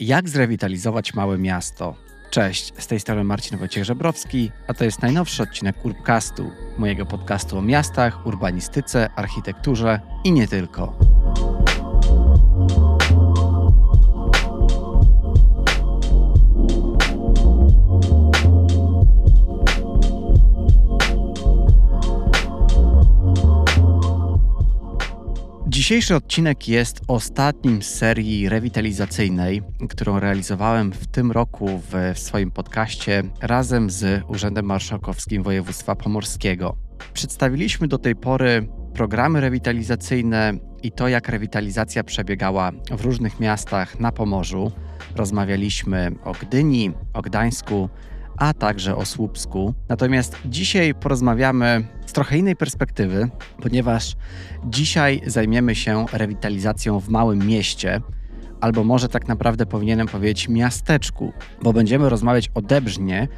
Jak zrewitalizować małe miasto? Cześć, z tej strony Marcin Wojciech Żebrowski, a to jest najnowszy odcinek Urbcastu, mojego podcastu o miastach, urbanistyce, architekturze i nie tylko. Dzisiejszy odcinek jest ostatnim z serii rewitalizacyjnej, którą realizowałem w tym roku w swoim podcaście razem z Urzędem Marszałkowskim Województwa Pomorskiego. Przedstawiliśmy do tej pory programy rewitalizacyjne i to, jak rewitalizacja przebiegała w różnych miastach na Pomorzu. Rozmawialiśmy o Gdyni, o Gdańsku, a także o Słupsku. Natomiast dzisiaj porozmawiamy z trochę innej perspektywy, ponieważ dzisiaj zajmiemy się rewitalizacją w małym mieście, albo może tak naprawdę powinienem powiedzieć miasteczku, bo będziemy rozmawiać o Debrznie,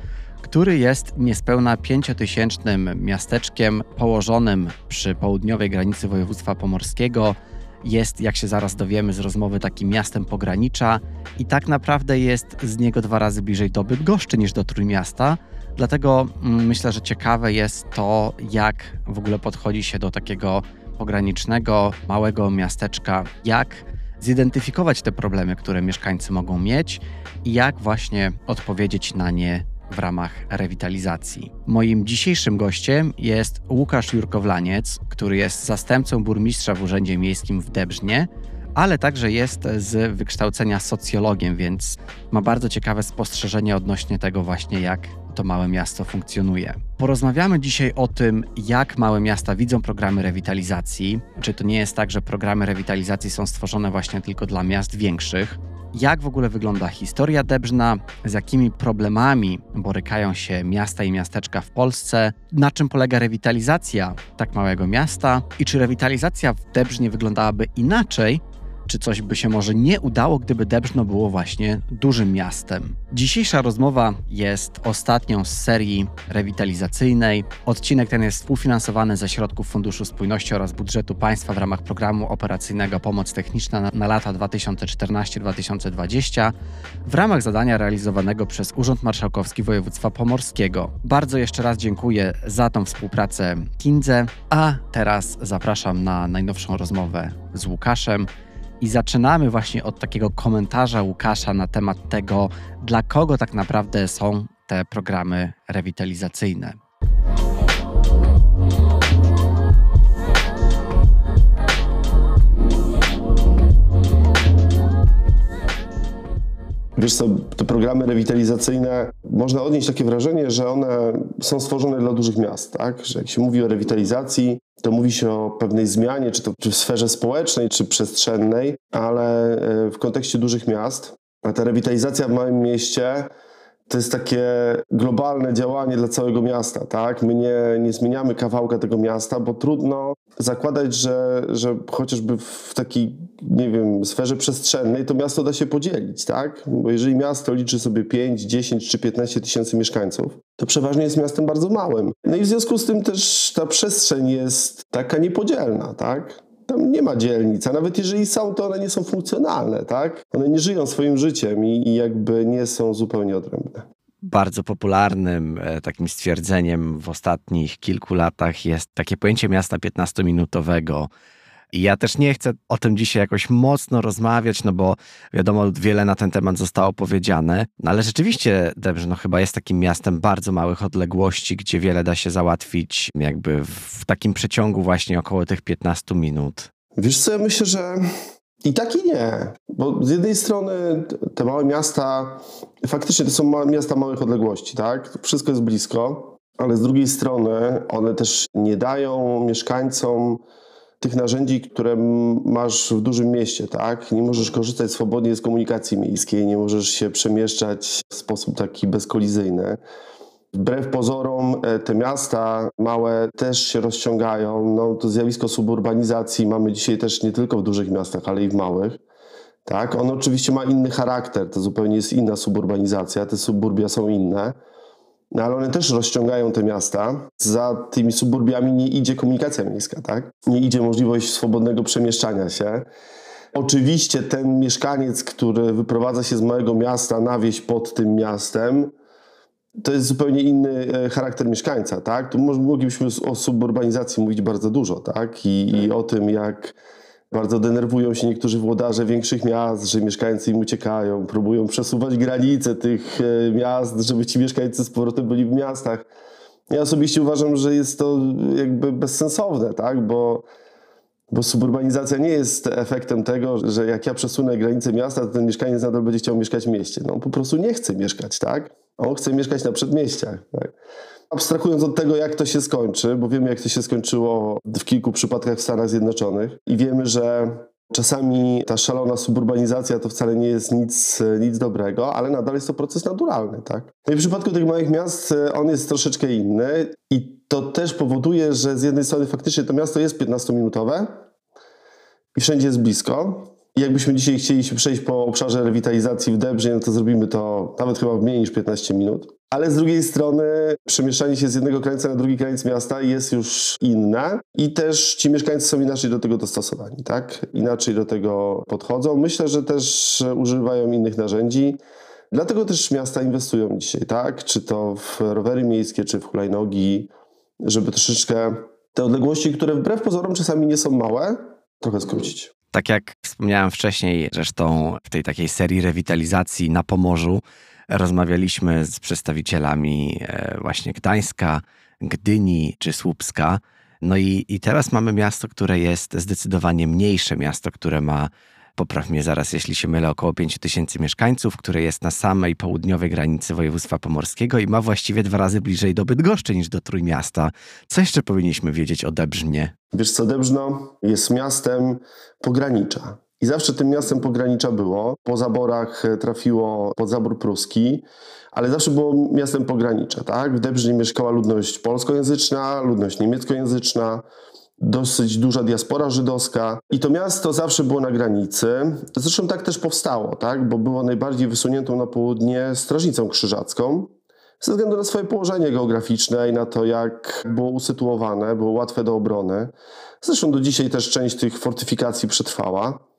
który jest niespełna pięciotysięcznym miasteczkiem położonym przy południowej granicy województwa pomorskiego jest, jak się zaraz dowiemy z rozmowy, takim miastem pogranicza i tak naprawdę jest z niego dwa razy bliżej do Bydgoszczy niż do Trójmiasta. Dlatego mm, myślę, że ciekawe jest to, jak w ogóle podchodzi się do takiego pogranicznego, małego miasteczka, jak zidentyfikować te problemy, które mieszkańcy mogą mieć i jak właśnie odpowiedzieć na nie w ramach rewitalizacji. Moim dzisiejszym gościem jest Łukasz Jurkowlaniec, który jest zastępcą burmistrza w Urzędzie Miejskim w Debrznie, ale także jest z wykształcenia socjologiem, więc ma bardzo ciekawe spostrzeżenie odnośnie tego właśnie, jak to małe miasto funkcjonuje. Porozmawiamy dzisiaj o tym, jak małe miasta widzą programy rewitalizacji. Czy to nie jest tak, że programy rewitalizacji są stworzone właśnie tylko dla miast większych? Jak w ogóle wygląda historia Debrzna, z jakimi problemami borykają się miasta i miasteczka w Polsce, na czym polega rewitalizacja tak małego miasta i czy rewitalizacja w Debrznie wyglądałaby inaczej, czy coś by się może nie udało, gdyby Debrzno było właśnie dużym miastem. Dzisiejsza rozmowa jest ostatnią z serii rewitalizacyjnej. Odcinek ten jest współfinansowany ze środków Funduszu Spójności oraz budżetu państwa w ramach programu operacyjnego Pomoc Techniczna na, lata 2014-2020 w ramach zadania realizowanego przez Urząd Marszałkowski Województwa Pomorskiego. Bardzo jeszcze raz dziękuję za tą współpracę Kindze, a teraz zapraszam na najnowszą rozmowę z Łukaszem. I zaczynamy właśnie od takiego komentarza Łukasza na temat tego, dla kogo tak naprawdę są te programy rewitalizacyjne. Wiesz co, te programy rewitalizacyjne, można odnieść takie wrażenie, że one są stworzone dla dużych miast, tak? Że jak się mówi o rewitalizacji, to mówi się o pewnej zmianie, czy to czy w sferze społecznej, czy przestrzennej, ale e, w kontekście dużych miast. A ta rewitalizacja w małym mieście to jest takie globalne działanie dla całego miasta, tak? My nie, nie zmieniamy kawałka tego miasta, bo trudno zakładać, że, że chociażby w takiej, nie wiem, sferze przestrzennej to miasto da się podzielić, tak? Bo jeżeli miasto liczy sobie 5, 10 czy 15 tysięcy mieszkańców, to przeważnie jest miastem bardzo małym. No i w związku z tym też ta przestrzeń jest taka niepodzielna, tak? Tam nie ma dzielnic, a nawet jeżeli są, to one nie są funkcjonalne, tak? One nie żyją swoim życiem i, i jakby nie są zupełnie odrębne. Bardzo popularnym e, takim stwierdzeniem w ostatnich kilku latach jest takie pojęcie miasta 15-minutowego i ja też nie chcę o tym dzisiaj jakoś mocno rozmawiać, no bo wiadomo, wiele na ten temat zostało powiedziane. No ale rzeczywiście Debrzno chyba jest takim miastem bardzo małych odległości, gdzie wiele da się załatwić jakby w takim przeciągu właśnie około tych 15 minut. Wiesz co, ja myślę, że i tak i nie. Bo z jednej strony te małe miasta, faktycznie to są miasta małych odległości, tak? Wszystko jest blisko, ale z drugiej strony one też nie dają mieszkańcom tych narzędzi, które masz w dużym mieście, tak? Nie możesz korzystać swobodnie z komunikacji miejskiej, nie możesz się przemieszczać w sposób taki bezkolizyjny. Wbrew pozorom e, te miasta małe też się rozciągają. No, to zjawisko suburbanizacji mamy dzisiaj też nie tylko w dużych miastach, ale i w małych. Tak? On oczywiście ma inny charakter, to zupełnie jest inna suburbanizacja, te suburbia są inne. No ale one też rozciągają te miasta. Za tymi suburbiami nie idzie komunikacja miejska, tak? Nie idzie możliwość swobodnego przemieszczania się. Oczywiście ten mieszkaniec, który wyprowadza się z małego miasta na wieś pod tym miastem, to jest zupełnie inny e, charakter mieszkańca, tak? Tu moglibyśmy o suburbanizacji mówić bardzo dużo, tak? I, i o tym, jak bardzo denerwują się niektórzy włodarze większych miast, że mieszkańcy im uciekają, próbują przesuwać granice tych e, miast, żeby ci mieszkańcy z powrotem byli w miastach. Ja osobiście uważam, że jest to jakby bezsensowne, tak? Bo bo suburbanizacja nie jest efektem tego, że jak ja przesunę granicę miasta, to ten mieszkaniec nadal będzie chciał mieszkać w mieście. No on po prostu nie chce mieszkać, tak? On chce mieszkać na przedmieściach. Tak? Abstrahując od tego, jak to się skończy, bo wiemy, jak to się skończyło w kilku przypadkach w Stanach Zjednoczonych i wiemy, że czasami ta szalona suburbanizacja to wcale nie jest nic, nic dobrego, ale nadal jest to proces naturalny. Tak? No i w przypadku tych małych miast e, on jest troszeczkę inny i to też powoduje, że z jednej strony faktycznie to miasto jest 15-minutowe i wszędzie jest blisko, jakbyśmy dzisiaj chcieli się przejść po obszarze rewitalizacji w Debrzy, no to zrobimy to nawet chyba w mniej niż 15 minut. Ale z drugiej strony przemieszczanie się z jednego krańca na drugi krańc miasta jest już inne i też ci mieszkańcy są inaczej do tego dostosowani, tak? Inaczej do tego podchodzą. Myślę, że też używają innych narzędzi. Dlatego też miasta inwestują dzisiaj, tak? Czy to w rowery miejskie, czy w hulajnogi, żeby troszeczkę te odległości, które wbrew pozorom czasami nie są małe, trochę skrócić. Tak jak wspomniałem wcześniej, zresztą w tej takiej serii rewitalizacji na Pomorzu rozmawialiśmy z przedstawicielami e, właśnie Gdańska, Gdyni czy Słupska. No i, i teraz mamy miasto, które jest zdecydowanie mniejsze, miasto, które ma popraw mnie zaraz, jeśli się mylę, około 5 tysięcy mieszkańców, które jest na samej południowej granicy województwa pomorskiego i ma właściwie dwa razy bliżej do Bydgoszczy niż do Trójmiasta. Co jeszcze powinniśmy wiedzieć o Debrznie? Wiesz co, Debrzno jest miastem pogranicza. I zawsze tym miastem pogranicza było. Po zaborach trafiło pod zabór pruski, ale zawsze było miastem pogranicza. Tak? W Debrznie mieszkała ludność polskojęzyczna, ludność niemieckojęzyczna, dosyć duża diaspora żydowska i to miasto zawsze było na granicy. Zresztą tak też powstało, tak? bo było najbardziej wysuniętą na południe strażnicą krzyżacką. Ze względu na swoje położenie geograficzne i na to, jak było usytuowane, było łatwe do obrony. Zresztą do dzisiaj też część tych fortyfikacji przetrwała.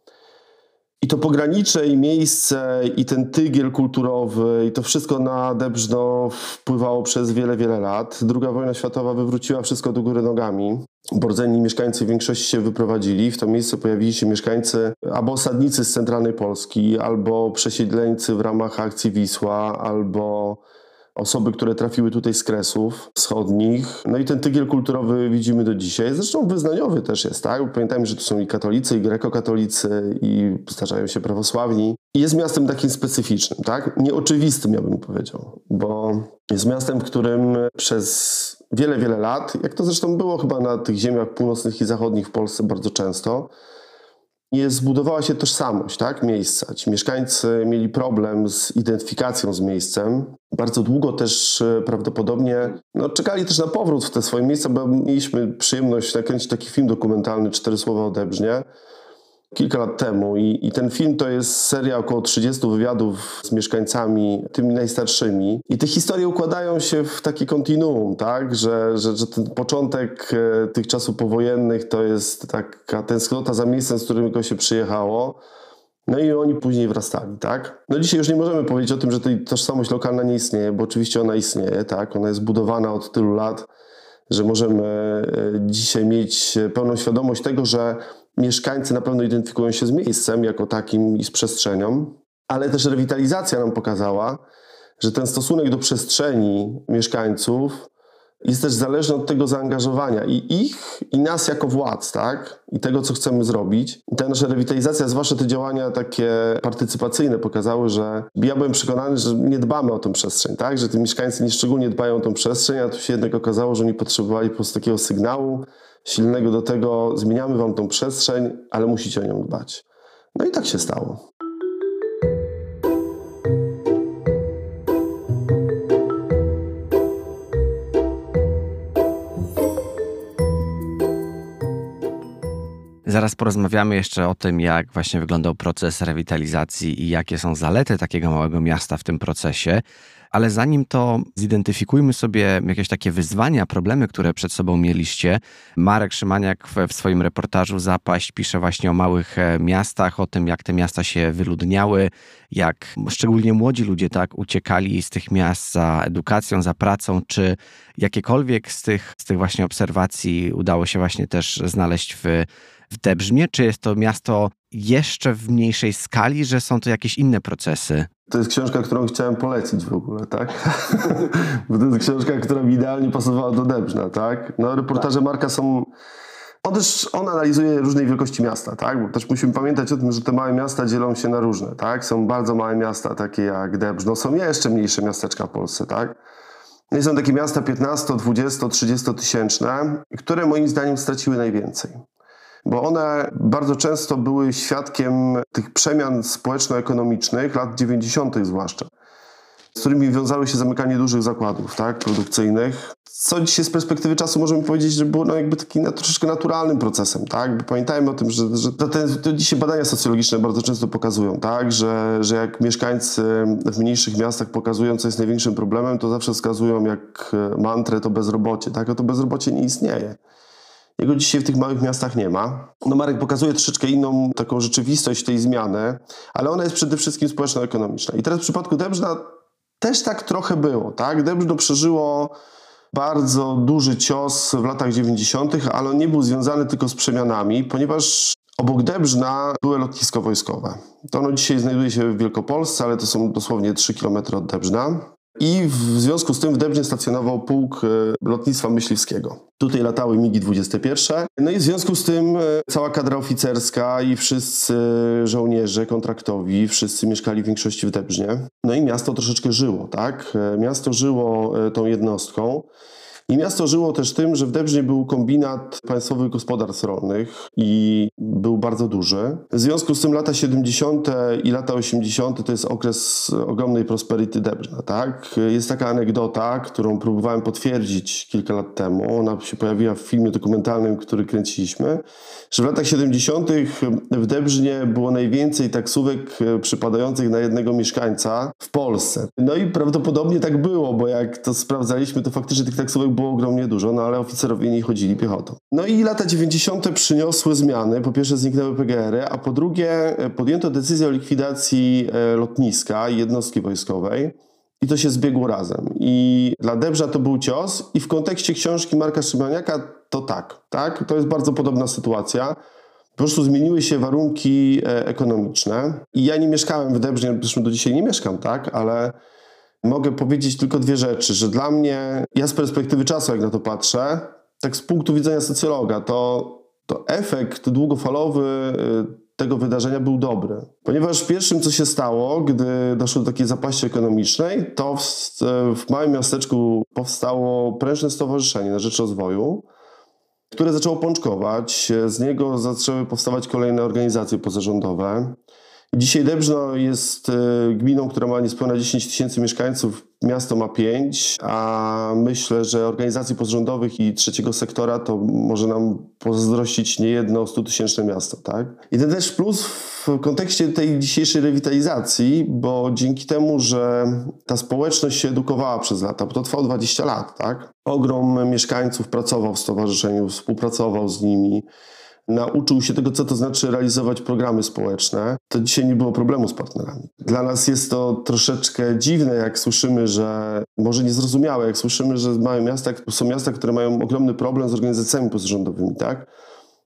I to pogranicze i miejsce i ten tygiel kulturowy i to wszystko na Debrzno wpływało przez wiele, wiele lat. Druga wojna światowa wywróciła wszystko do góry nogami. Bordzenni mieszkańcy w większości się wyprowadzili. W to miejsce pojawili się mieszkańcy albo osadnicy z centralnej Polski, albo przesiedleńcy w ramach akcji Wisła, albo osoby, które trafiły tutaj z Kresów wschodnich. No i ten tygiel kulturowy widzimy do dzisiaj. Zresztą wyznaniowy też jest, tak? Pamiętajmy, że tu są i katolicy, i grekokatolicy, i zdarzają się prawosławni. I jest miastem takim specyficznym, tak? Nieoczywistym, ja bym powiedział, bo jest miastem, w którym przez wiele, wiele lat, jak to zresztą było chyba na tych ziemiach północnych i zachodnich w Polsce bardzo często, jest, zbudowała się tożsamość tak, miejsca. Ci mieszkańcy mieli problem z identyfikacją z miejscem. Bardzo długo też e, prawdopodobnie no, czekali też na powrót w te swoje miejsca, bo mieliśmy przyjemność nakręcić taki film dokumentalny Cztery Słowa o Debrznie kilka lat temu I, i, ten film to jest seria około 30 wywiadów z mieszkańcami, tymi najstarszymi i te historie układają się w takie kontinuum, tak, że, że, że ten początek e, tych czasów powojennych to jest taka tęsknota za miejscem, z którego się przyjechało, no i oni później wrastali, tak? No dzisiaj już nie możemy powiedzieć o tym, że ta tożsamość lokalna nie istnieje, bo oczywiście ona istnieje, tak? Ona jest budowana od tylu lat, że możemy e, dzisiaj mieć pełną świadomość tego, że mieszkańcy na pewno identyfikują się z miejscem jako takim i z przestrzenią, ale też rewitalizacja nam pokazała, że ten stosunek do przestrzeni mieszkańców jest też zależny od tego zaangażowania i ich, i nas jako władz, tak? I tego, co chcemy zrobić. I ta nasza rewitalizacja, zwłaszcza te działania takie partycypacyjne pokazały, że ja byłem przekonany, że nie dbamy o tę przestrzeń, tak? Że ci mieszkańcy nieszczególnie dbają o tę przestrzeń, a tu się jednak okazało, że oni potrzebowali po prostu takiego sygnału, silnego do tego, zmieniamy wam tą przestrzeń, ale musicie o nią dbać. No i tak się stało. Zaraz porozmawiamy jeszcze o tym, jak właśnie wyglądał proces rewitalizacji i jakie są zalety takiego małego miasta w tym procesie. Ale zanim to zidentyfikujmy sobie jakieś takie wyzwania, problemy, które przed sobą mieliście. Marek Szymaniak w, swoim reportażu Zapaść pisze właśnie o małych e, miastach, o tym, jak te miasta się wyludniały, jak szczególnie młodzi ludzie tak uciekali z tych miast za edukacją, za pracą, czy jakiekolwiek z tych, z tych właśnie obserwacji udało się właśnie też znaleźć w w Debrzmie? Czy jest to miasto jeszcze w mniejszej skali, że są to jakieś inne procesy? To jest książka, którą chciałem polecić w ogóle, tak? Bo to jest książka, która mi idealnie pasowała do Debrzna, tak? No, reportaże tak. Marka są... On też on analizuje różnej wielkości miasta, tak? Bo też musimy pamiętać o tym, że te małe miasta dzielą się na różne, tak? Są bardzo małe miasta, takie jak Debrzno, są jeszcze mniejsze miasteczka w Polsce, tak? No i są takie miasta 15, 20, 30 tysięczne, które moim zdaniem straciły najwięcej bo one bardzo często były świadkiem tych przemian społeczno-ekonomicznych lat 90. zwłaszcza, z którymi wiązały się zamykanie dużych zakładów tak, produkcyjnych. Co dzisiaj z perspektywy czasu możemy powiedzieć, że było no jakby takim troszeczkę naturalnym procesem, tak? Bo pamiętajmy o tym, że, że to, ten, to dzisiaj badania socjologiczne bardzo często pokazują, tak? Że, że jak mieszkańcy w mniejszych miastach pokazują, co jest największym problemem, to zawsze wskazują jak mantrę to bezrobocie, tak? A to bezrobocie nie istnieje. Jego dzisiaj w tych małych miastach nie ma. No Marek pokazuje troszeczkę inną taką rzeczywistość tej zmiany, ale ona jest przede wszystkim społeczno-ekonomiczna. I teraz w przypadku Debrzna też tak trochę było, tak? Debrzno przeżyło bardzo duży cios w latach 90., ale on nie był związany tylko z przemianami, ponieważ obok Debrzna były lotnisko wojskowe. To ono dzisiaj znajduje się w Wielkopolsce, ale to są dosłownie 3 km od Debrzna. I w związku z tym w Debnie stacjonował pułk e, lotnictwa myśliwskiego. Tutaj latały MIGI-21. No i w związku z tym e, cała kadra oficerska i wszyscy żołnierze kontraktowi, wszyscy mieszkali w większości w Debrznie. No i miasto troszeczkę żyło, tak? E, miasto żyło tą jednostką. I miasto żyło też tym, że w Debrznie był kombinat państwowych gospodarstw rolnych i był bardzo duży. W związku z tym lata 70. i lata 80. to jest okres ogromnej prosperity Debrzna, tak? Jest taka anegdota, którą próbowałem potwierdzić kilka lat temu. Ona się pojawiła w filmie dokumentalnym, który kręciliśmy, że w latach 70. w Debrznie było najwięcej taksówek przypadających na jednego mieszkańca w Polsce. No i prawdopodobnie tak było, bo jak to sprawdzaliśmy, to faktycznie tych taksówek było było ogromnie dużo, no ale oficerowie nie chodzili piechotą. No i lata 90. przyniosły zmiany. Po pierwsze zniknęły PGR-y, a po drugie e, podjęto decyzję o likwidacji e, lotniska i jednostki wojskowej. I to się zbiegło razem. I dla Debrza to był cios i w kontekście książki Marka Szymaniaka to tak, tak? To jest bardzo podobna sytuacja. Po prostu zmieniły się warunki e, ekonomiczne i ja nie mieszkałem w Debrznie, zresztą do dzisiaj nie mieszkam, tak? Ale mogę powiedzieć tylko dwie rzeczy, że dla mnie, ja z perspektywy czasu jak na to patrzę, tak z punktu widzenia socjologa, to, to efekt długofalowy y, tego wydarzenia był dobry. Ponieważ pierwszym, co się stało, gdy doszło do takiej zapaści ekonomicznej, to w, w małym miasteczku powstało prężne stowarzyszenie na rzecz rozwoju, które zaczęło pączkować. Z niego zaczęły powstawać kolejne organizacje pozarządowe. Dzisiaj Debrzno jest e, gminą, która ma niespełna 10 tysięcy mieszkańców, miasto ma 5, a myślę, że organizacji pozarządowych i trzeciego sektora to może nam pozazdrościć niejedno 100-tysięczne miasto, tak? I ten też plus w kontekście tej dzisiejszej rewitalizacji, bo dzięki temu, że ta społeczność się edukowała przez lata, bo to trwało 20 lat, tak? Ogrom mieszkańców pracował w stowarzyszeniu, współpracował z nimi, nauczył się tego, co to znaczy realizować programy społeczne, to dzisiaj nie było problemu z partnerami. Dla nas jest to troszeczkę dziwne, jak słyszymy, że może niezrozumiałe, jak słyszymy, że małe miasta są miasta, które mają ogromny problem z organizacjami pozarządowymi, tak?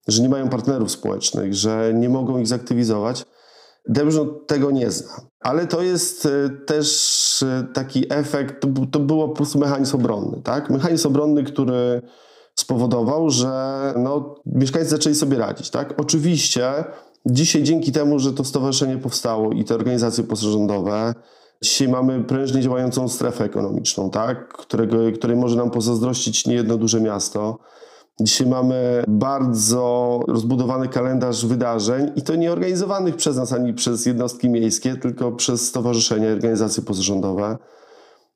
Że nie mają partnerów społecznych, że nie mogą ich zaktywizować. Debrzno tego nie zna. Ale to jest e, też e, taki efekt, to, to było po prostu mechanizm obronny, tak? Mechanizm obronny, który spowodował, że no, mieszkańcy zaczęli sobie radzić. Tak? Oczywiście dzisiaj dzięki temu, że to stowarzyszenie powstało i te organizacje pozarządowe, Dzisiaj mamy prężnie działającą strefę ekonomiczną, tak? Którego, której może nam pozazdrościć niejedno duże miasto. Dzisiaj mamy bardzo rozbudowany kalendarz wydarzeń i to nie organizowanych przez nas ani przez jednostki miejskie, tylko przez stowarzyszenia organizacje pozarządowe.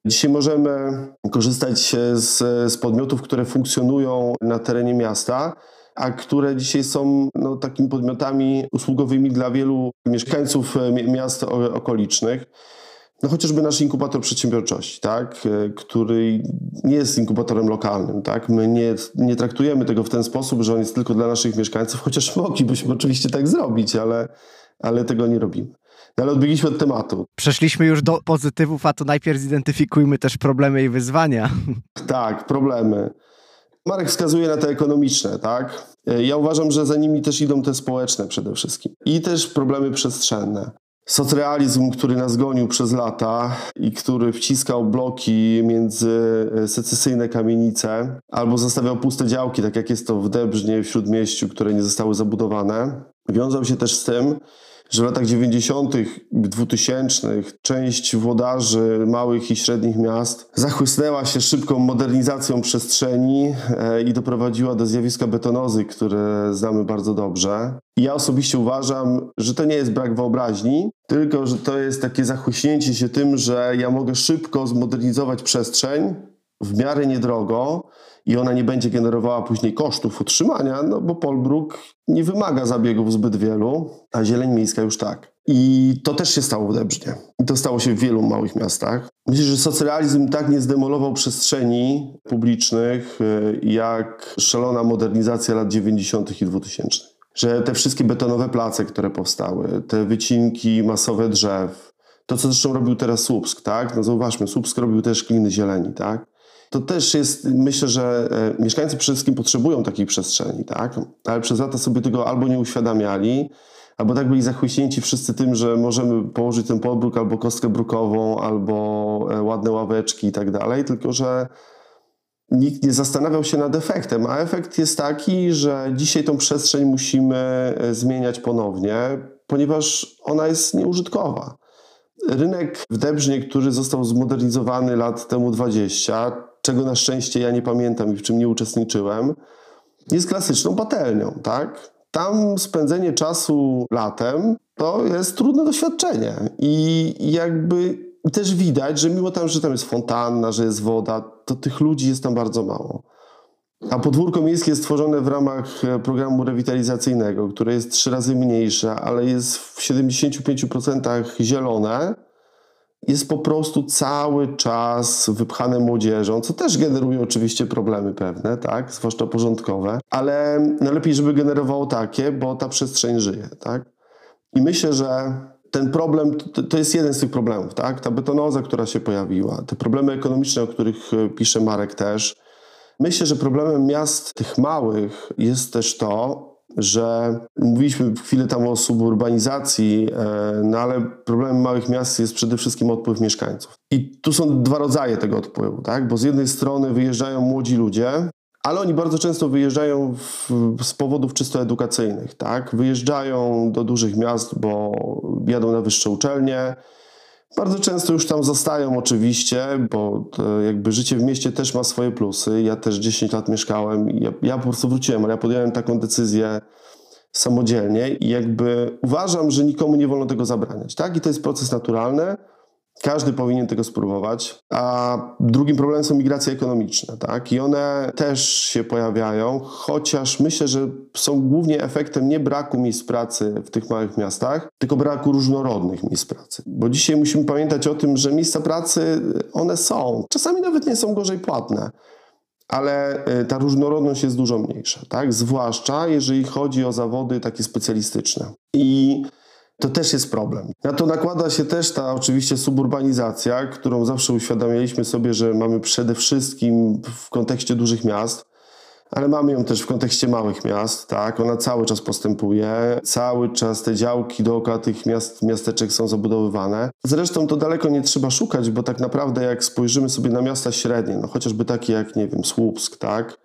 Dzisiaj możemy korzystać z, z podmiotów, które funkcjonują na terenie miasta, a które dzisiaj są no, takimi podmiotami usługowymi dla wielu mieszkańców miast okolicznych. No chociażby nasz inkubator przedsiębiorczości, tak, e, który nie jest inkubatorem lokalnym, tak. My nie, nie traktujemy tego w ten sposób, że on jest tylko dla naszych mieszkańców, chociaż moglibyśmy oczywiście tak zrobić, ale, ale tego nie robimy. No ale odbiegliśmy od tematu. Przeszliśmy już do pozytywów, a to najpierw zidentyfikujmy też problemy i wyzwania. Tak, problemy. Marek wskazuje na te ekonomiczne, tak? Ja uważam, że za nimi też idą te społeczne przede wszystkim. I też problemy przestrzenne. Socrealizm, który nas gonił przez lata i który wciskał bloki między e, secesyjne kamienice albo zostawiał puste działki, tak jak jest to w Debrznie, w Śródmieściu, które nie zostały zabudowane, wiązał się też z tym, że w latach 90., 2000 część włodarzy małych i średnich miast zachłysnęła się szybką modernizacją przestrzeni e, i doprowadziła do zjawiska betonozy, które znamy bardzo dobrze. I ja osobiście uważam, że to nie jest brak wyobraźni, tylko że to jest takie zachłyśnięcie się tym, że ja mogę szybko zmodernizować przestrzeń w miarę niedrogo i ona nie będzie generowała później kosztów utrzymania, no bo Polbruk nie wymaga zabiegów zbyt wielu, a zieleń miejska już tak. I to też się stało w Debrznie. I to stało się w wielu małych miastach. Myślę, że socrealizm tak nie zdemolował przestrzeni publicznych, y, jak szalona modernizacja lat 90. i 2000. Że te wszystkie betonowe place, które powstały, te wycinki masowe drzew, to co zresztą robił teraz Słupsk, tak? No zauważmy, Słupsk robił też kliny zieleni, tak? To też jest, myślę, że e, mieszkańcy przede wszystkim potrzebują takiej przestrzeni, tak? Ale przez lata sobie tego albo nie uświadamiali, albo tak byli zachłyśnięci wszyscy tym, że możemy położyć ten podbruk albo kostkę brukową, albo e, ładne ławeczki i tak dalej, tylko że nikt nie zastanawiał się nad efektem, a efekt jest taki, że dzisiaj tą przestrzeń musimy e, zmieniać ponownie, ponieważ ona jest nieużytkowa. Rynek w Debrznie, który został zmodernizowany lat temu 20, czego na szczęście ja nie pamiętam i w czym nie uczestniczyłem, jest klasyczną patelnią, tak? Tam spędzenie czasu latem to jest trudne doświadczenie i jakby też widać, że mimo tam, że tam jest fontanna, że jest woda, to tych ludzi jest tam bardzo mało. A podwórko miejskie jest stworzone w ramach e, programu rewitalizacyjnego, które jest trzy razy mniejsze, ale jest w 75% zielone jest po prostu cały czas wypchane młodzieżą, co też generuje oczywiście problemy pewne, tak, zwłaszcza porządkowe, ale najlepiej, żeby generowało takie, bo ta przestrzeń żyje, tak. I myślę, że ten problem to, to jest jeden z tych problemów, tak, ta betonoza, która się pojawiła, te problemy ekonomiczne, o których e, pisze Marek też. Myślę, że problemem miast tych małych jest też to, że mówiliśmy chwilę tam o suburbanizacji, e, no ale problemem małych miast jest przede wszystkim odpływ mieszkańców. I tu są dwa rodzaje tego odpływu, tak? Bo z jednej strony wyjeżdżają młodzi ludzie, ale oni bardzo często wyjeżdżają w, z powodów czysto edukacyjnych, tak? Wyjeżdżają do dużych miast, bo jadą na wyższe uczelnie, bardzo często już tam zostają oczywiście, bo jakby życie w mieście też ma swoje plusy. Ja też 10 lat mieszkałem ja, ja po prostu wróciłem, ale ja podjąłem taką decyzję samodzielnie i jakby uważam, że nikomu nie wolno tego zabraniać, tak? I to jest proces naturalny. Każdy powinien tego spróbować. A drugim problemem są migracje ekonomiczne, tak? I one też się pojawiają, chociaż myślę, że są głównie efektem nie braku miejsc pracy w tych małych miastach, tylko braku różnorodnych miejsc pracy. Bo dzisiaj musimy pamiętać o tym, że miejsca pracy one są. Czasami nawet nie są gorzej płatne ale y, ta różnorodność jest dużo mniejsza, tak? Zwłaszcza jeżeli chodzi o zawody takie specjalistyczne. I to też jest problem. Na to nakłada się też ta oczywiście suburbanizacja, którą zawsze uświadamialiśmy sobie, że mamy przede wszystkim w kontekście dużych miast, ale mamy ją też w kontekście małych miast, tak? Ona cały czas postępuje, cały czas te działki dookoła tych miast, miasteczek są zabudowywane. Zresztą to daleko nie trzeba szukać, bo tak naprawdę jak spojrzymy sobie na miasta średnie, no chociażby takie jak, nie wiem, Słupsk, tak?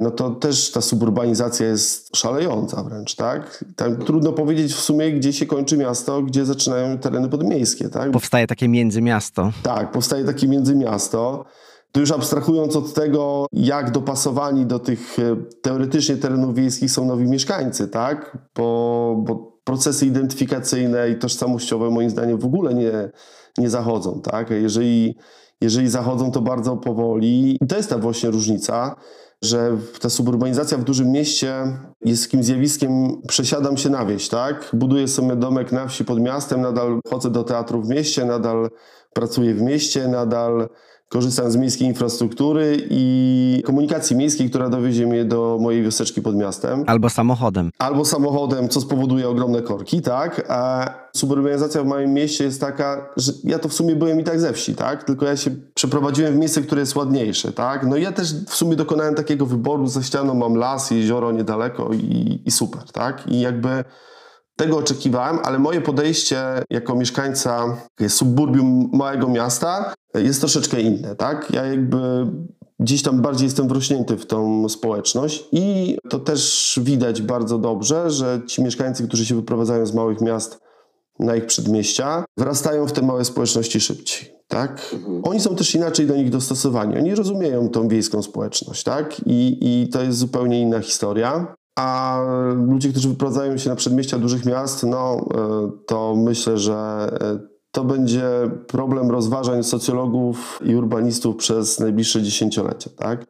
No to też ta suburbanizacja jest szalejąca wręcz, tak? Tam trudno powiedzieć w sumie, gdzie się kończy miasto, gdzie zaczynają tereny podmiejskie, tak? Powstaje takie międzymiasto. Tak, powstaje takie międzymiasto. To już abstrahując od tego, jak dopasowani do tych e, teoretycznie terenów wiejskich są nowi mieszkańcy, tak? Bo, bo procesy identyfikacyjne i tożsamościowe moim zdaniem w ogóle nie, nie zachodzą, tak? Jeżeli, jeżeli zachodzą, to bardzo powoli. I to jest ta właśnie różnica że ta suburbanizacja w dużym mieście jest takim zjawiskiem, przesiadam się na wieś, tak? Buduję sobie domek na wsi pod miastem, nadal chodzę do teatru w mieście, nadal pracuję w mieście, nadal korzystam z miejskiej infrastruktury i komunikacji miejskiej, która dowiezie mnie do mojej wioseczki pod miastem. Albo samochodem. Albo samochodem, co spowoduje ogromne korki, tak? A suburbanizacja w moim mieście jest taka, że ja to w sumie byłem i tak ze wsi, tak? Tylko ja się przeprowadziłem w miejsce, które jest ładniejsze, tak? No i ja też w sumie dokonałem takiego wyboru, za ścianą mam las, jezioro niedaleko i, i super, tak? I jakby tego oczekiwałem, ale moje podejście jako mieszkańca suburbium małego miasta jest troszeczkę inne, tak? Ja jakby gdzieś tam bardziej jestem wrośnięty w tą społeczność i to też widać bardzo dobrze, że ci mieszkańcy, którzy się wyprowadzają z małych miast na ich przedmieścia, wrastają w te małe społeczności szybciej. Tak? Mhm. Oni są też inaczej do nich dostosowani. Oni rozumieją tą wiejską społeczność, tak? I, I to jest zupełnie inna historia. A ludzie, którzy wyprowadzają się na przedmieścia dużych miast, no e, to myślę, że e, to będzie problem rozważań socjologów i urbanistów przez najbliższe dziesięciolecia, tak?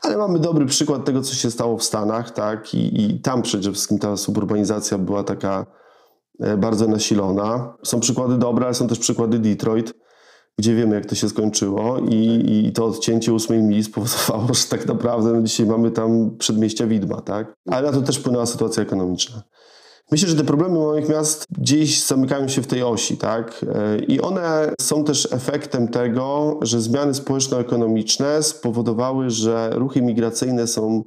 Ale mamy dobry przykład tego, co się stało w Stanach, tak? I, i tam przede wszystkim ta suburbanizacja była taka e, bardzo nasilona. Są przykłady dobre, ale są też przykłady Detroit, gdzie wiemy, jak to się skończyło i, i to odcięcie ósmej mili spowodowało, że tak naprawdę no dzisiaj mamy tam przedmieścia widma, tak? Ale na to też wpłynęła sytuacja ekonomiczna. Myślę, że te problemy małych miast gdzieś zamykają się w tej osi, tak? I one są też efektem tego, że zmiany społeczno-ekonomiczne spowodowały, że ruchy migracyjne są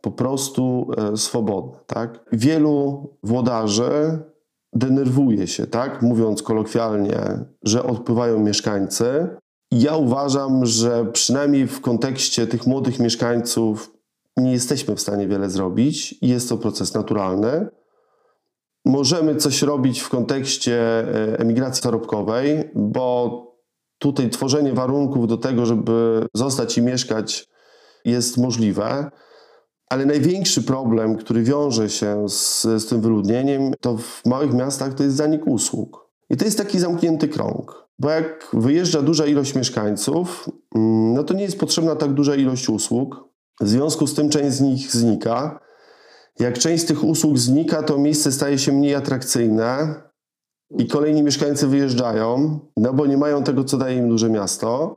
po prostu e, swobodne, tak? Wielu włodarzy denerwuje się, tak? Mówiąc kolokwialnie, że odpływają mieszkańcy. Ja uważam, że przynajmniej w kontekście tych młodych mieszkańców nie jesteśmy w stanie wiele zrobić i jest to proces naturalny możemy coś robić w kontekście e, emigracji zarobkowej, bo tutaj tworzenie warunków do tego, żeby zostać i mieszkać jest możliwe. Ale największy problem, który wiąże się z, z tym wyludnieniem, to w małych miastach to jest zanik usług. I to jest taki zamknięty krąg. Bo jak wyjeżdża duża ilość mieszkańców, mm, no to nie jest potrzebna tak duża ilość usług. W związku z tym część z nich znika. Jak część z tych usług znika, to miejsce staje się mniej atrakcyjne i kolejni mieszkańcy wyjeżdżają, no bo nie mają tego, co daje im duże miasto.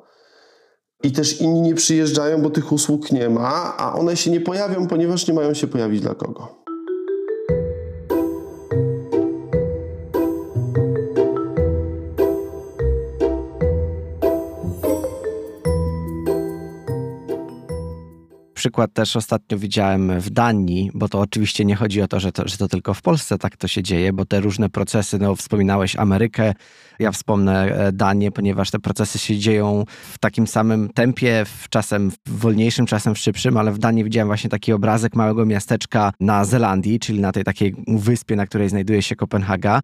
I też inni nie przyjeżdżają, bo tych usług nie ma, a one się nie pojawią, ponieważ nie mają się pojawić dla kogo. Przykład też ostatnio widziałem w Danii, bo to oczywiście nie chodzi o to, że to, że to tylko w Polsce tak to się dzieje, bo te różne procesy, no wspominałeś Amerykę, ja wspomnę e, Danię, ponieważ te procesy się dzieją w takim samym tempie, w czasem wolniejszym, czasem szybszym, ale w Danii widziałem właśnie taki obrazek małego miasteczka na Zelandii, czyli na tej takiej wyspie, na której znajduje się Kopenhaga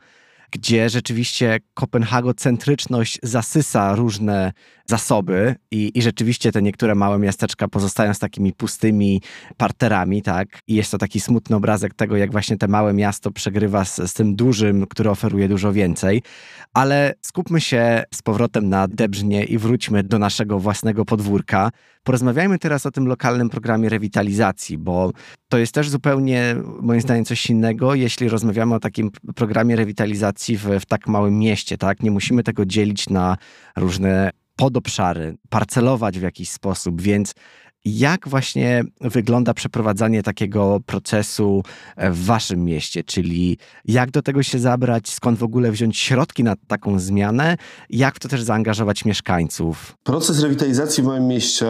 gdzie rzeczywiście kopenhagocentryczność zasysa różne zasoby i, i rzeczywiście te niektóre małe miasteczka pozostają z takimi pustymi parterami, tak? I jest to taki smutny obrazek tego, jak właśnie te małe miasto przegrywa z, z tym dużym, które oferuje dużo więcej. Ale skupmy się z powrotem na Debrznie i wróćmy do naszego własnego podwórka. Porozmawiajmy teraz o tym lokalnym programie rewitalizacji, bo to jest też zupełnie, moim zdaniem, coś innego, jeśli rozmawiamy o takim programie rewitalizacji w, w tak małym mieście, tak? Nie musimy tego dzielić na różne podobszary, parcelować w jakiś sposób, więc jak właśnie wygląda przeprowadzanie takiego procesu e, w waszym mieście? Czyli jak do tego się zabrać, skąd w ogóle wziąć środki na taką zmianę, jak w to też zaangażować mieszkańców? Proces rewitalizacji w moim mieście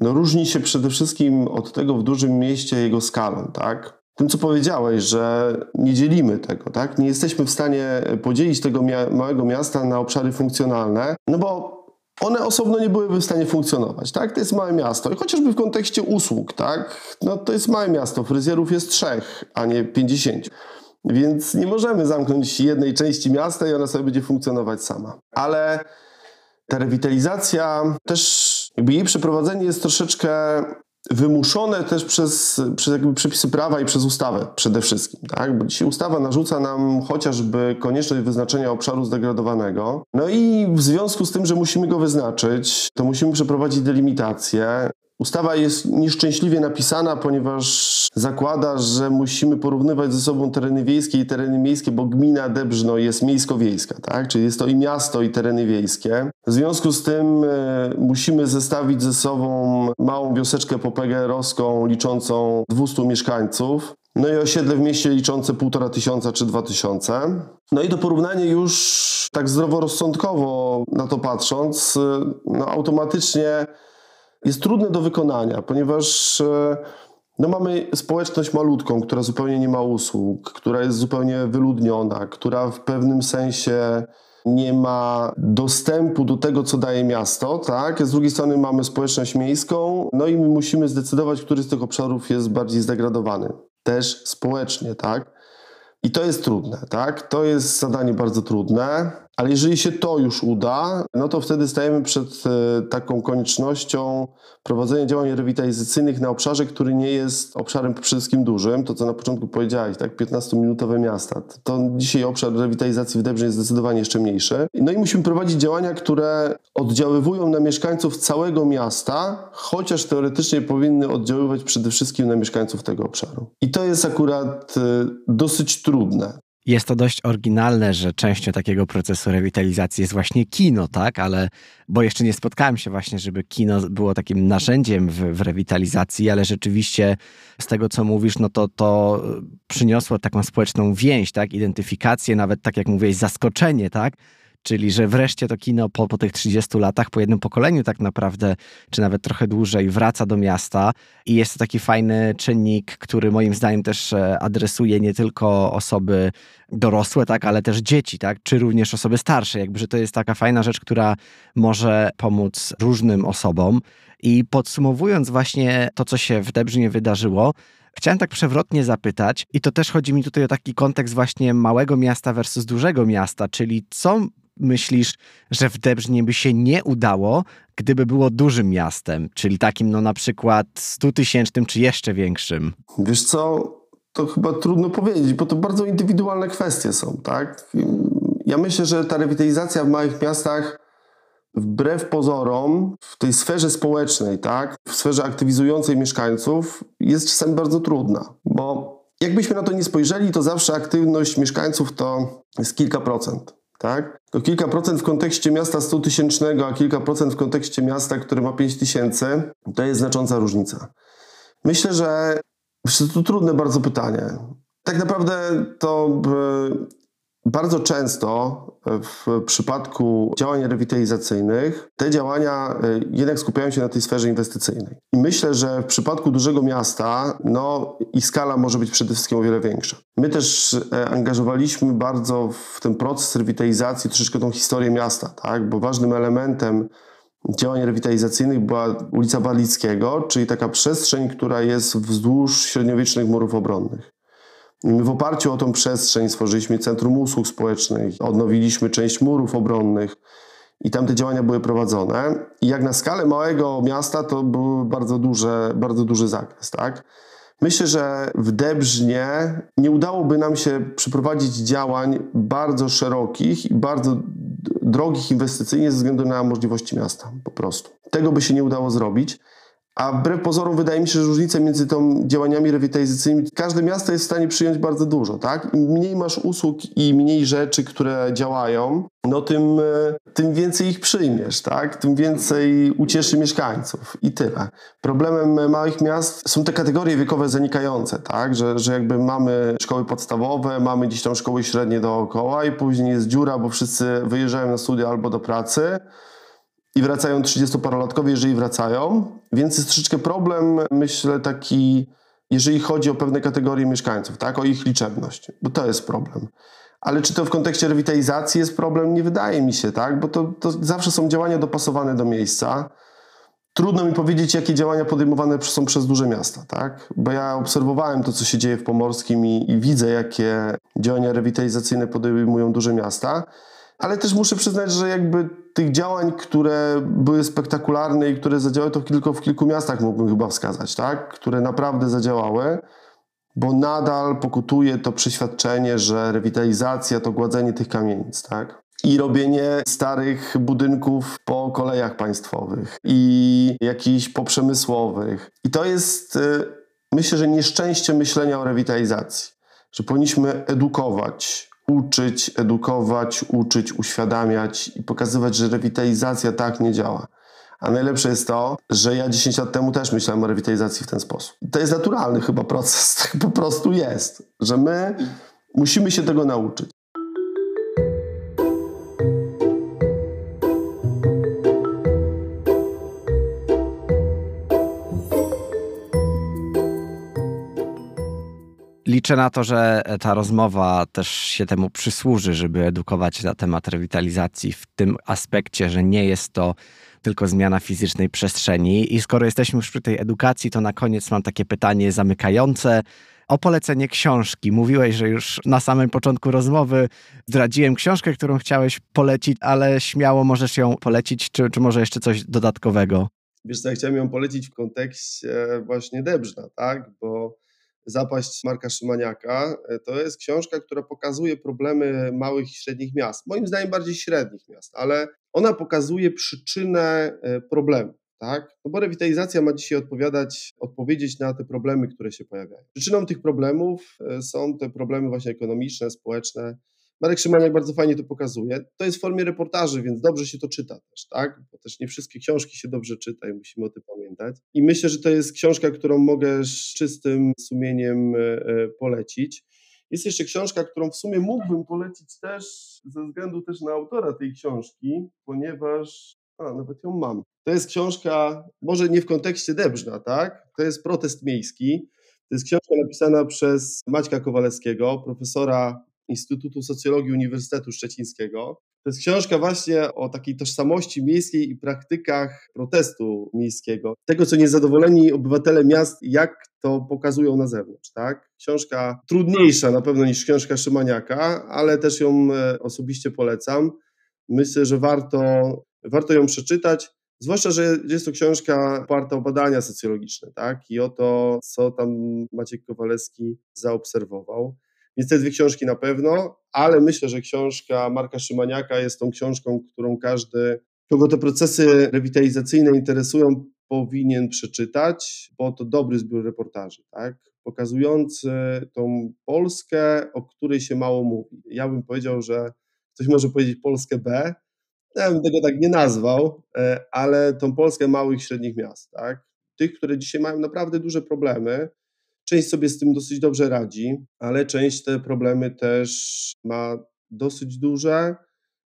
no, różni się przede wszystkim od tego w dużym mieście jego skalą, tak? Tym, co powiedziałeś, że nie dzielimy tego, tak? Nie jesteśmy w stanie podzielić tego mia małego miasta na obszary funkcjonalne, no bo one osobno nie byłyby w stanie funkcjonować, tak? To jest małe miasto i chociażby w kontekście usług, tak? No to jest małe miasto, fryzjerów jest trzech, a nie pięćdziesięciu. Więc nie możemy zamknąć jednej części miasta i ona sobie będzie funkcjonować sama. Ale ta rewitalizacja też, jakby jej przeprowadzenie jest troszeczkę wymuszone też przez, przez jakby przepisy prawa i przez ustawę przede wszystkim, tak? Bo dzisiaj ustawa narzuca nam chociażby konieczność wyznaczenia obszaru zdegradowanego. No i w związku z tym, że musimy go wyznaczyć, to musimy przeprowadzić delimitację. Ustawa jest nieszczęśliwie napisana, ponieważ zakłada, że musimy porównywać ze sobą tereny wiejskie i tereny miejskie, bo gmina Debrzno jest miejsko-wiejska, tak? Czyli jest to i miasto, i tereny wiejskie. W związku z tym e, musimy zestawić ze sobą małą wioseczkę popegerowską liczącą 200 mieszkańców. No i osiedle w mieście liczące półtora tysiąca czy dwa tysiące. No i to porównanie już tak zdroworozsądkowo na to patrząc, e, no automatycznie jest trudne do wykonania, ponieważ e, no mamy społeczność malutką, która zupełnie nie ma usług, która jest zupełnie wyludniona, która w pewnym sensie nie ma dostępu do tego, co daje miasto, tak? Z drugiej strony mamy społeczność miejską, no i my musimy zdecydować, który z tych obszarów jest bardziej zdegradowany. Też społecznie, tak? I to jest trudne, tak? To jest zadanie bardzo trudne. Ale jeżeli się to już uda, no to wtedy stajemy przed e, taką koniecznością prowadzenia działań rewitalizacyjnych na obszarze, który nie jest obszarem wszystkim dużym. To, co na początku powiedziałeś, tak, 15-minutowe miasta. To dzisiaj obszar rewitalizacji w Debrze jest zdecydowanie jeszcze mniejszy. No i musimy prowadzić działania, które oddziaływują na mieszkańców całego miasta, chociaż teoretycznie powinny oddziaływać przede wszystkim na mieszkańców tego obszaru. I to jest akurat e, dosyć trudne. Jest to dość oryginalne, że częścią takiego procesu rewitalizacji jest właśnie kino, tak? Ale, bo jeszcze nie spotkałem się właśnie, żeby kino było takim narzędziem w, w rewitalizacji, ale rzeczywiście z tego, co mówisz, no to to przyniosło taką społeczną więź, tak? Identyfikację, nawet tak jak mówiłeś, zaskoczenie, tak? Czyli, że wreszcie to kino po, po tych 30 latach, po jednym pokoleniu tak naprawdę, czy nawet trochę dłużej, wraca do miasta i jest to taki fajny czynnik, który moim zdaniem też e, adresuje nie tylko osoby dorosłe, tak, ale też dzieci, tak, czy również osoby starsze. Jakby, że to jest taka fajna rzecz, która może pomóc różnym osobom. I podsumowując właśnie to, co się w Debrzynie wydarzyło, Chciałem tak przewrotnie zapytać, i to też chodzi mi tutaj o taki kontekst właśnie małego miasta versus dużego miasta, czyli co myślisz, że w Debrznie by się nie udało, gdyby było dużym miastem, czyli takim no na przykład 100 tysięcznym czy jeszcze większym? Wiesz co, to chyba trudno powiedzieć, bo to bardzo indywidualne kwestie są, tak? Ja myślę, że ta rewitalizacja w małych miastach wbrew pozorom w tej sferze społecznej, tak, w sferze aktywizującej mieszkańców jest czasami bardzo trudna, bo jakbyśmy na to nie spojrzeli, to zawsze aktywność mieszkańców to jest kilka procent tak? To kilka procent w kontekście miasta 100 tysięcznego, a kilka procent w kontekście miasta, które ma 5 tysięcy, to jest znacząca różnica. Myślę, że to trudne bardzo pytanie. Tak naprawdę to bardzo często w przypadku działań rewitalizacyjnych te działania e, jednak skupiają się na tej sferze inwestycyjnej. I myślę, że w przypadku dużego miasta no, ich skala może być przede wszystkim o wiele większa. My też e, angażowaliśmy bardzo w ten proces rewitalizacji troszeczkę tą historię miasta, tak? bo ważnym elementem działań rewitalizacyjnych była ulica Walickiego, czyli taka przestrzeń, która jest wzdłuż średniowiecznych murów obronnych. W oparciu o tą przestrzeń stworzyliśmy Centrum Usług Społecznych, odnowiliśmy część murów obronnych i tam te działania były prowadzone. I jak na skalę małego miasta to był bardzo, duże, bardzo duży zakres. Tak? Myślę, że w Debrznie nie udałoby nam się przeprowadzić działań bardzo szerokich i bardzo drogich inwestycyjnie ze względu na możliwości miasta po prostu. Tego by się nie udało zrobić. A wbrew pozorom wydaje mi się, że różnica między tą działaniami rewitalizacyjnymi, każde miasto jest w stanie przyjąć bardzo dużo, tak? Im mniej masz usług i mniej rzeczy, które działają, no tym, e, tym więcej ich przyjmiesz, tak? Tym więcej ucieszy mieszkańców i tyle. Problemem małych miast są te kategorie wiekowe zanikające, tak? Że, że jakby mamy szkoły podstawowe, mamy gdzieś tam szkoły średnie dookoła i później jest dziura, bo wszyscy wyjeżdżają na studia albo do pracy, i wracają 30-parolatkowie, jeżeli wracają. Więc jest troszeczkę problem, myślę, taki, jeżeli chodzi o pewne kategorie mieszkańców, tak, o ich liczebność, bo to jest problem. Ale czy to w kontekście rewitalizacji jest problem? Nie wydaje mi się, tak, bo to, to zawsze są działania dopasowane do miejsca. Trudno mi powiedzieć, jakie działania podejmowane są przez duże miasta, tak? Bo ja obserwowałem to, co się dzieje w Pomorskim i, i widzę, jakie działania rewitalizacyjne podejmują duże miasta ale też muszę przyznać, że jakby tych działań, które były spektakularne i które zadziałały, to tylko w kilku miastach mógłbym chyba wskazać, tak? Które naprawdę zadziałały, bo nadal pokutuje to przeświadczenie, że rewitalizacja to gładzenie tych kamienic, tak? i robienie starych budynków po kolejach państwowych i jakichś poprzemysłowych. I to jest, y, myślę, że nieszczęście myślenia o rewitalizacji, że powinniśmy edukować, uczyć, edukować, uczyć, uświadamiać i pokazywać, że rewitalizacja tak nie działa. A najlepsze jest to, że ja 10 lat temu też myślałem o rewitalizacji w ten sposób. To jest naturalny chyba proces, tak po prostu jest, że my musimy się tego nauczyć. Liczę na to, że ta rozmowa też się temu przysłuży, żeby edukować na temat rewitalizacji w tym aspekcie, że nie jest to tylko zmiana fizycznej przestrzeni. I skoro jesteśmy już przy tej edukacji, to na koniec mam takie pytanie zamykające. O polecenie książki. Mówiłeś, że już na samym początku rozmowy zdradziłem książkę, którą chciałeś polecić, ale śmiało możesz ją polecić, czy, czy może jeszcze coś dodatkowego? Wiesz co, ja chciałem ją polecić w kontekście właśnie Debrzna, tak? Bo Zapaść Marka Szymaniaka e, to jest książka, która pokazuje problemy małych i średnich miast. Moim zdaniem bardziej średnich miast, ale ona pokazuje przyczynę e, problemu. Tak? No bo rewitalizacja ma dzisiaj odpowiadać, odpowiedzieć na te problemy, które się pojawiają. Przyczyną tych problemów e, są te problemy właśnie ekonomiczne, społeczne, Marek Szymaniak bardzo fajnie to pokazuje. To jest w formie reportaży, więc dobrze się to czyta też, tak? Bo też nie wszystkie książki się dobrze czyta i musimy o tym pamiętać. I myślę, że to jest książka, którą mogę z czystym sumieniem e, e, polecić. Jest jeszcze książka, którą w sumie mógłbym polecić też ze względu też na autora tej książki, ponieważ a, nawet ją mam. To jest książka, może nie w kontekście Debrzna, tak? To jest protest miejski. To jest książka napisana przez Maćka Kowalewskiego, profesora Instytutu Socjologii Uniwersytetu Szczecińskiego. To jest książka właśnie o takiej tożsamości miejskiej i praktykach protestu miejskiego. Tego, co niezadowoleni obywatele miast, jak to pokazują na zewnątrz. Tak? Książka trudniejsza na pewno niż książka Szymaniaka, ale też ją e, osobiście polecam. Myślę, że warto, warto ją przeczytać. Zwłaszcza, że jest to książka oparta o badania socjologiczne, tak? I o to, co tam Maciek Kowalewski zaobserwował. Więc te dwie książki na pewno, ale myślę, że książka Marka Szymaniaka jest tą książką, którą każdy, kogo te procesy rewitalizacyjne interesują, powinien przeczytać, bo to dobry zbiór reportaży, tak? pokazujący tą Polskę, o której się mało mówi. Ja bym powiedział, że ktoś może powiedzieć Polskę B, ja bym tego tak nie nazwał, e, ale tą Polskę małych, średnich miast, tak? tych, które dzisiaj mają naprawdę duże problemy, Część sobie z tym dosyć dobrze radzi, ale część te problemy też ma dosyć duże,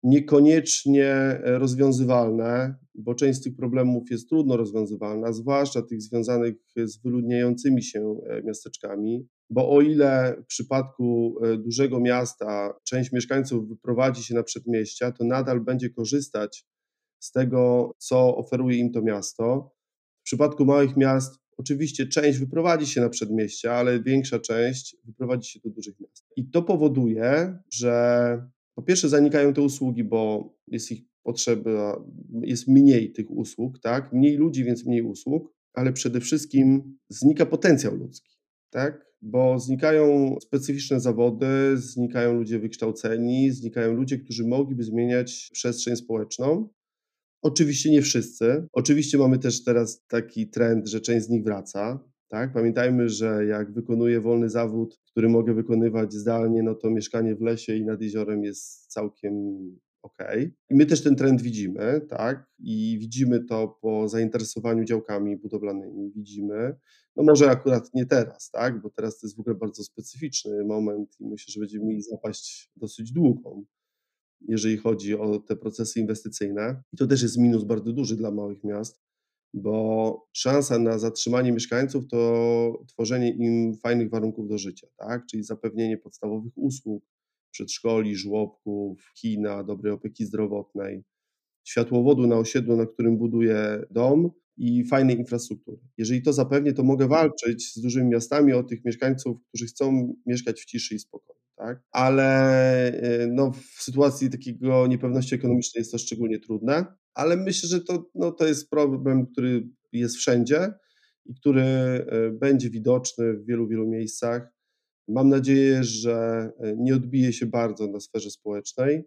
niekoniecznie e, rozwiązywalne, bo część z tych problemów jest trudno rozwiązywalna, zwłaszcza tych związanych z wyludniającymi się e, miasteczkami, bo o ile w przypadku e, dużego miasta część mieszkańców wyprowadzi się na przedmieścia, to nadal będzie korzystać z tego, co oferuje im to miasto. W przypadku małych miast Oczywiście część wyprowadzi się na przedmieścia, ale większa część wyprowadzi się do dużych miast. I to powoduje, że po pierwsze zanikają te usługi, bo jest ich potrzeba, jest mniej tych usług, tak? Mniej ludzi, więc mniej usług, ale przede wszystkim znika potencjał ludzki, tak? Bo znikają specyficzne zawody, znikają ludzie wykształceni, znikają ludzie, którzy mogliby zmieniać przestrzeń społeczną, Oczywiście nie wszyscy. Oczywiście mamy też teraz taki trend, że część z nich wraca. Tak? Pamiętajmy, że jak wykonuję wolny zawód, który mogę wykonywać zdalnie, no to mieszkanie w lesie i nad jeziorem jest całkiem ok. I my też ten trend widzimy, tak? I widzimy to po zainteresowaniu działkami budowlanymi. Widzimy, no może akurat nie teraz, tak? Bo teraz to jest w ogóle bardzo specyficzny moment i myślę, że będziemy mieli zapaść dosyć długą jeżeli chodzi o te procesy inwestycyjne. I to też jest minus bardzo duży dla małych miast, bo szansa na zatrzymanie mieszkańców to tworzenie im fajnych warunków do życia, tak? czyli zapewnienie podstawowych usług, przedszkoli, żłobków, kina, dobrej opieki zdrowotnej, światłowodu na osiedlu, na którym buduję dom i fajnej infrastruktury. Jeżeli to zapewnię, to mogę walczyć z dużymi miastami o tych mieszkańców, którzy chcą mieszkać w ciszy i spokoju tak? ale y, no, w sytuacji takiego niepewności ekonomicznej jest to szczególnie trudne, ale myślę, że to, no, to jest problem, który jest wszędzie i który y, będzie widoczny w wielu, wielu miejscach. Mam nadzieję, że y, nie odbije się bardzo na sferze społecznej,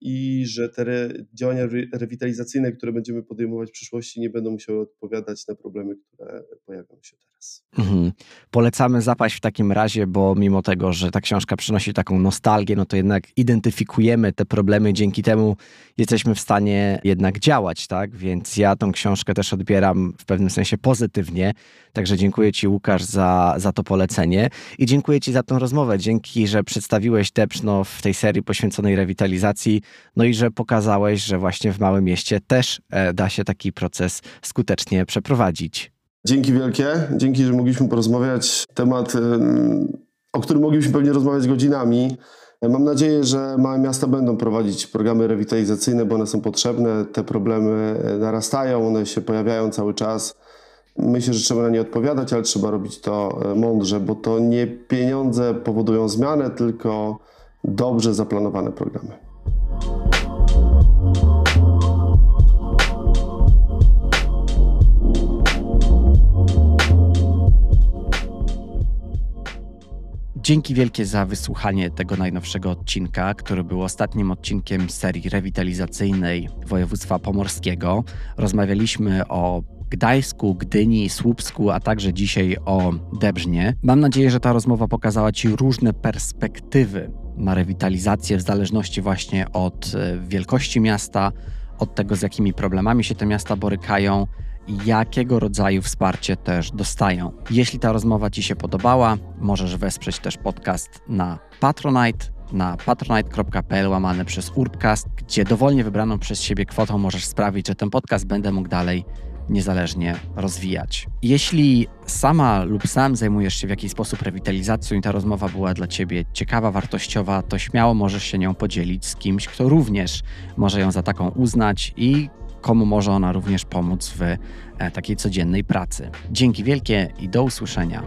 i że te re, działania re, rewitalizacyjne, które będziemy podejmować w przyszłości, nie będą musiały odpowiadać na problemy, które pojawią się teraz. Mhm. Polecamy zapaść w takim razie, bo mimo tego, że ta książka przynosi taką nostalgię, no to jednak identyfikujemy te problemy, dzięki temu jesteśmy w stanie jednak działać, tak? Więc ja tą książkę też odbieram w pewnym sensie pozytywnie. Także dziękuję Ci, Łukasz, za, za to polecenie i dziękuję Ci za tę rozmowę. Dzięki, że przedstawiłeś Depszno w tej serii poświęconej rewitalizacji, no i że pokazałeś, że właśnie w małym mieście też e, da się taki proces skutecznie przeprowadzić. Dzięki wielkie, dzięki, że mogliśmy porozmawiać. Temat, o którym mogliśmy pewnie rozmawiać godzinami. Mam nadzieję, że małe miasta będą prowadzić programy rewitalizacyjne, bo one są potrzebne. Te problemy e, narastają, one się pojawiają cały czas. Myślę, że trzeba na nie odpowiadać, ale trzeba robić to e, mądrze, bo to nie pieniądze powodują zmianę, tylko dobrze zaplanowane programy. Dzięki wielkie za wysłuchanie tego najnowszego odcinka, który był ostatnim odcinkiem serii rewitalizacyjnej województwa pomorskiego. Rozmawialiśmy o Gdańsku, Gdyni, Słupsku, a także dzisiaj o Debrznie. Mam nadzieję, że ta rozmowa pokazała Ci różne perspektywy na rewitalizację w zależności właśnie od e, wielkości miasta, od tego, z jakimi problemami się te miasta borykają jakiego rodzaju wsparcie też dostają. Jeśli ta rozmowa Ci się podobała, możesz wesprzeć też podcast na Patronite na patronite.pl łamane przez Urbcast, gdzie dowolnie wybraną przez siebie kwotą możesz sprawić, że ten podcast będę mógł dalej niezależnie rozwijać. Jeśli sama lub sam zajmujesz się w jakiś sposób rewitalizacją i ta rozmowa była dla Ciebie ciekawa, wartościowa, to śmiało możesz się nią podzielić z kimś, kto również może ją za taką uznać i komu może ona również pomóc w e, takiej codziennej pracy. Dzięki wielkie i do usłyszenia.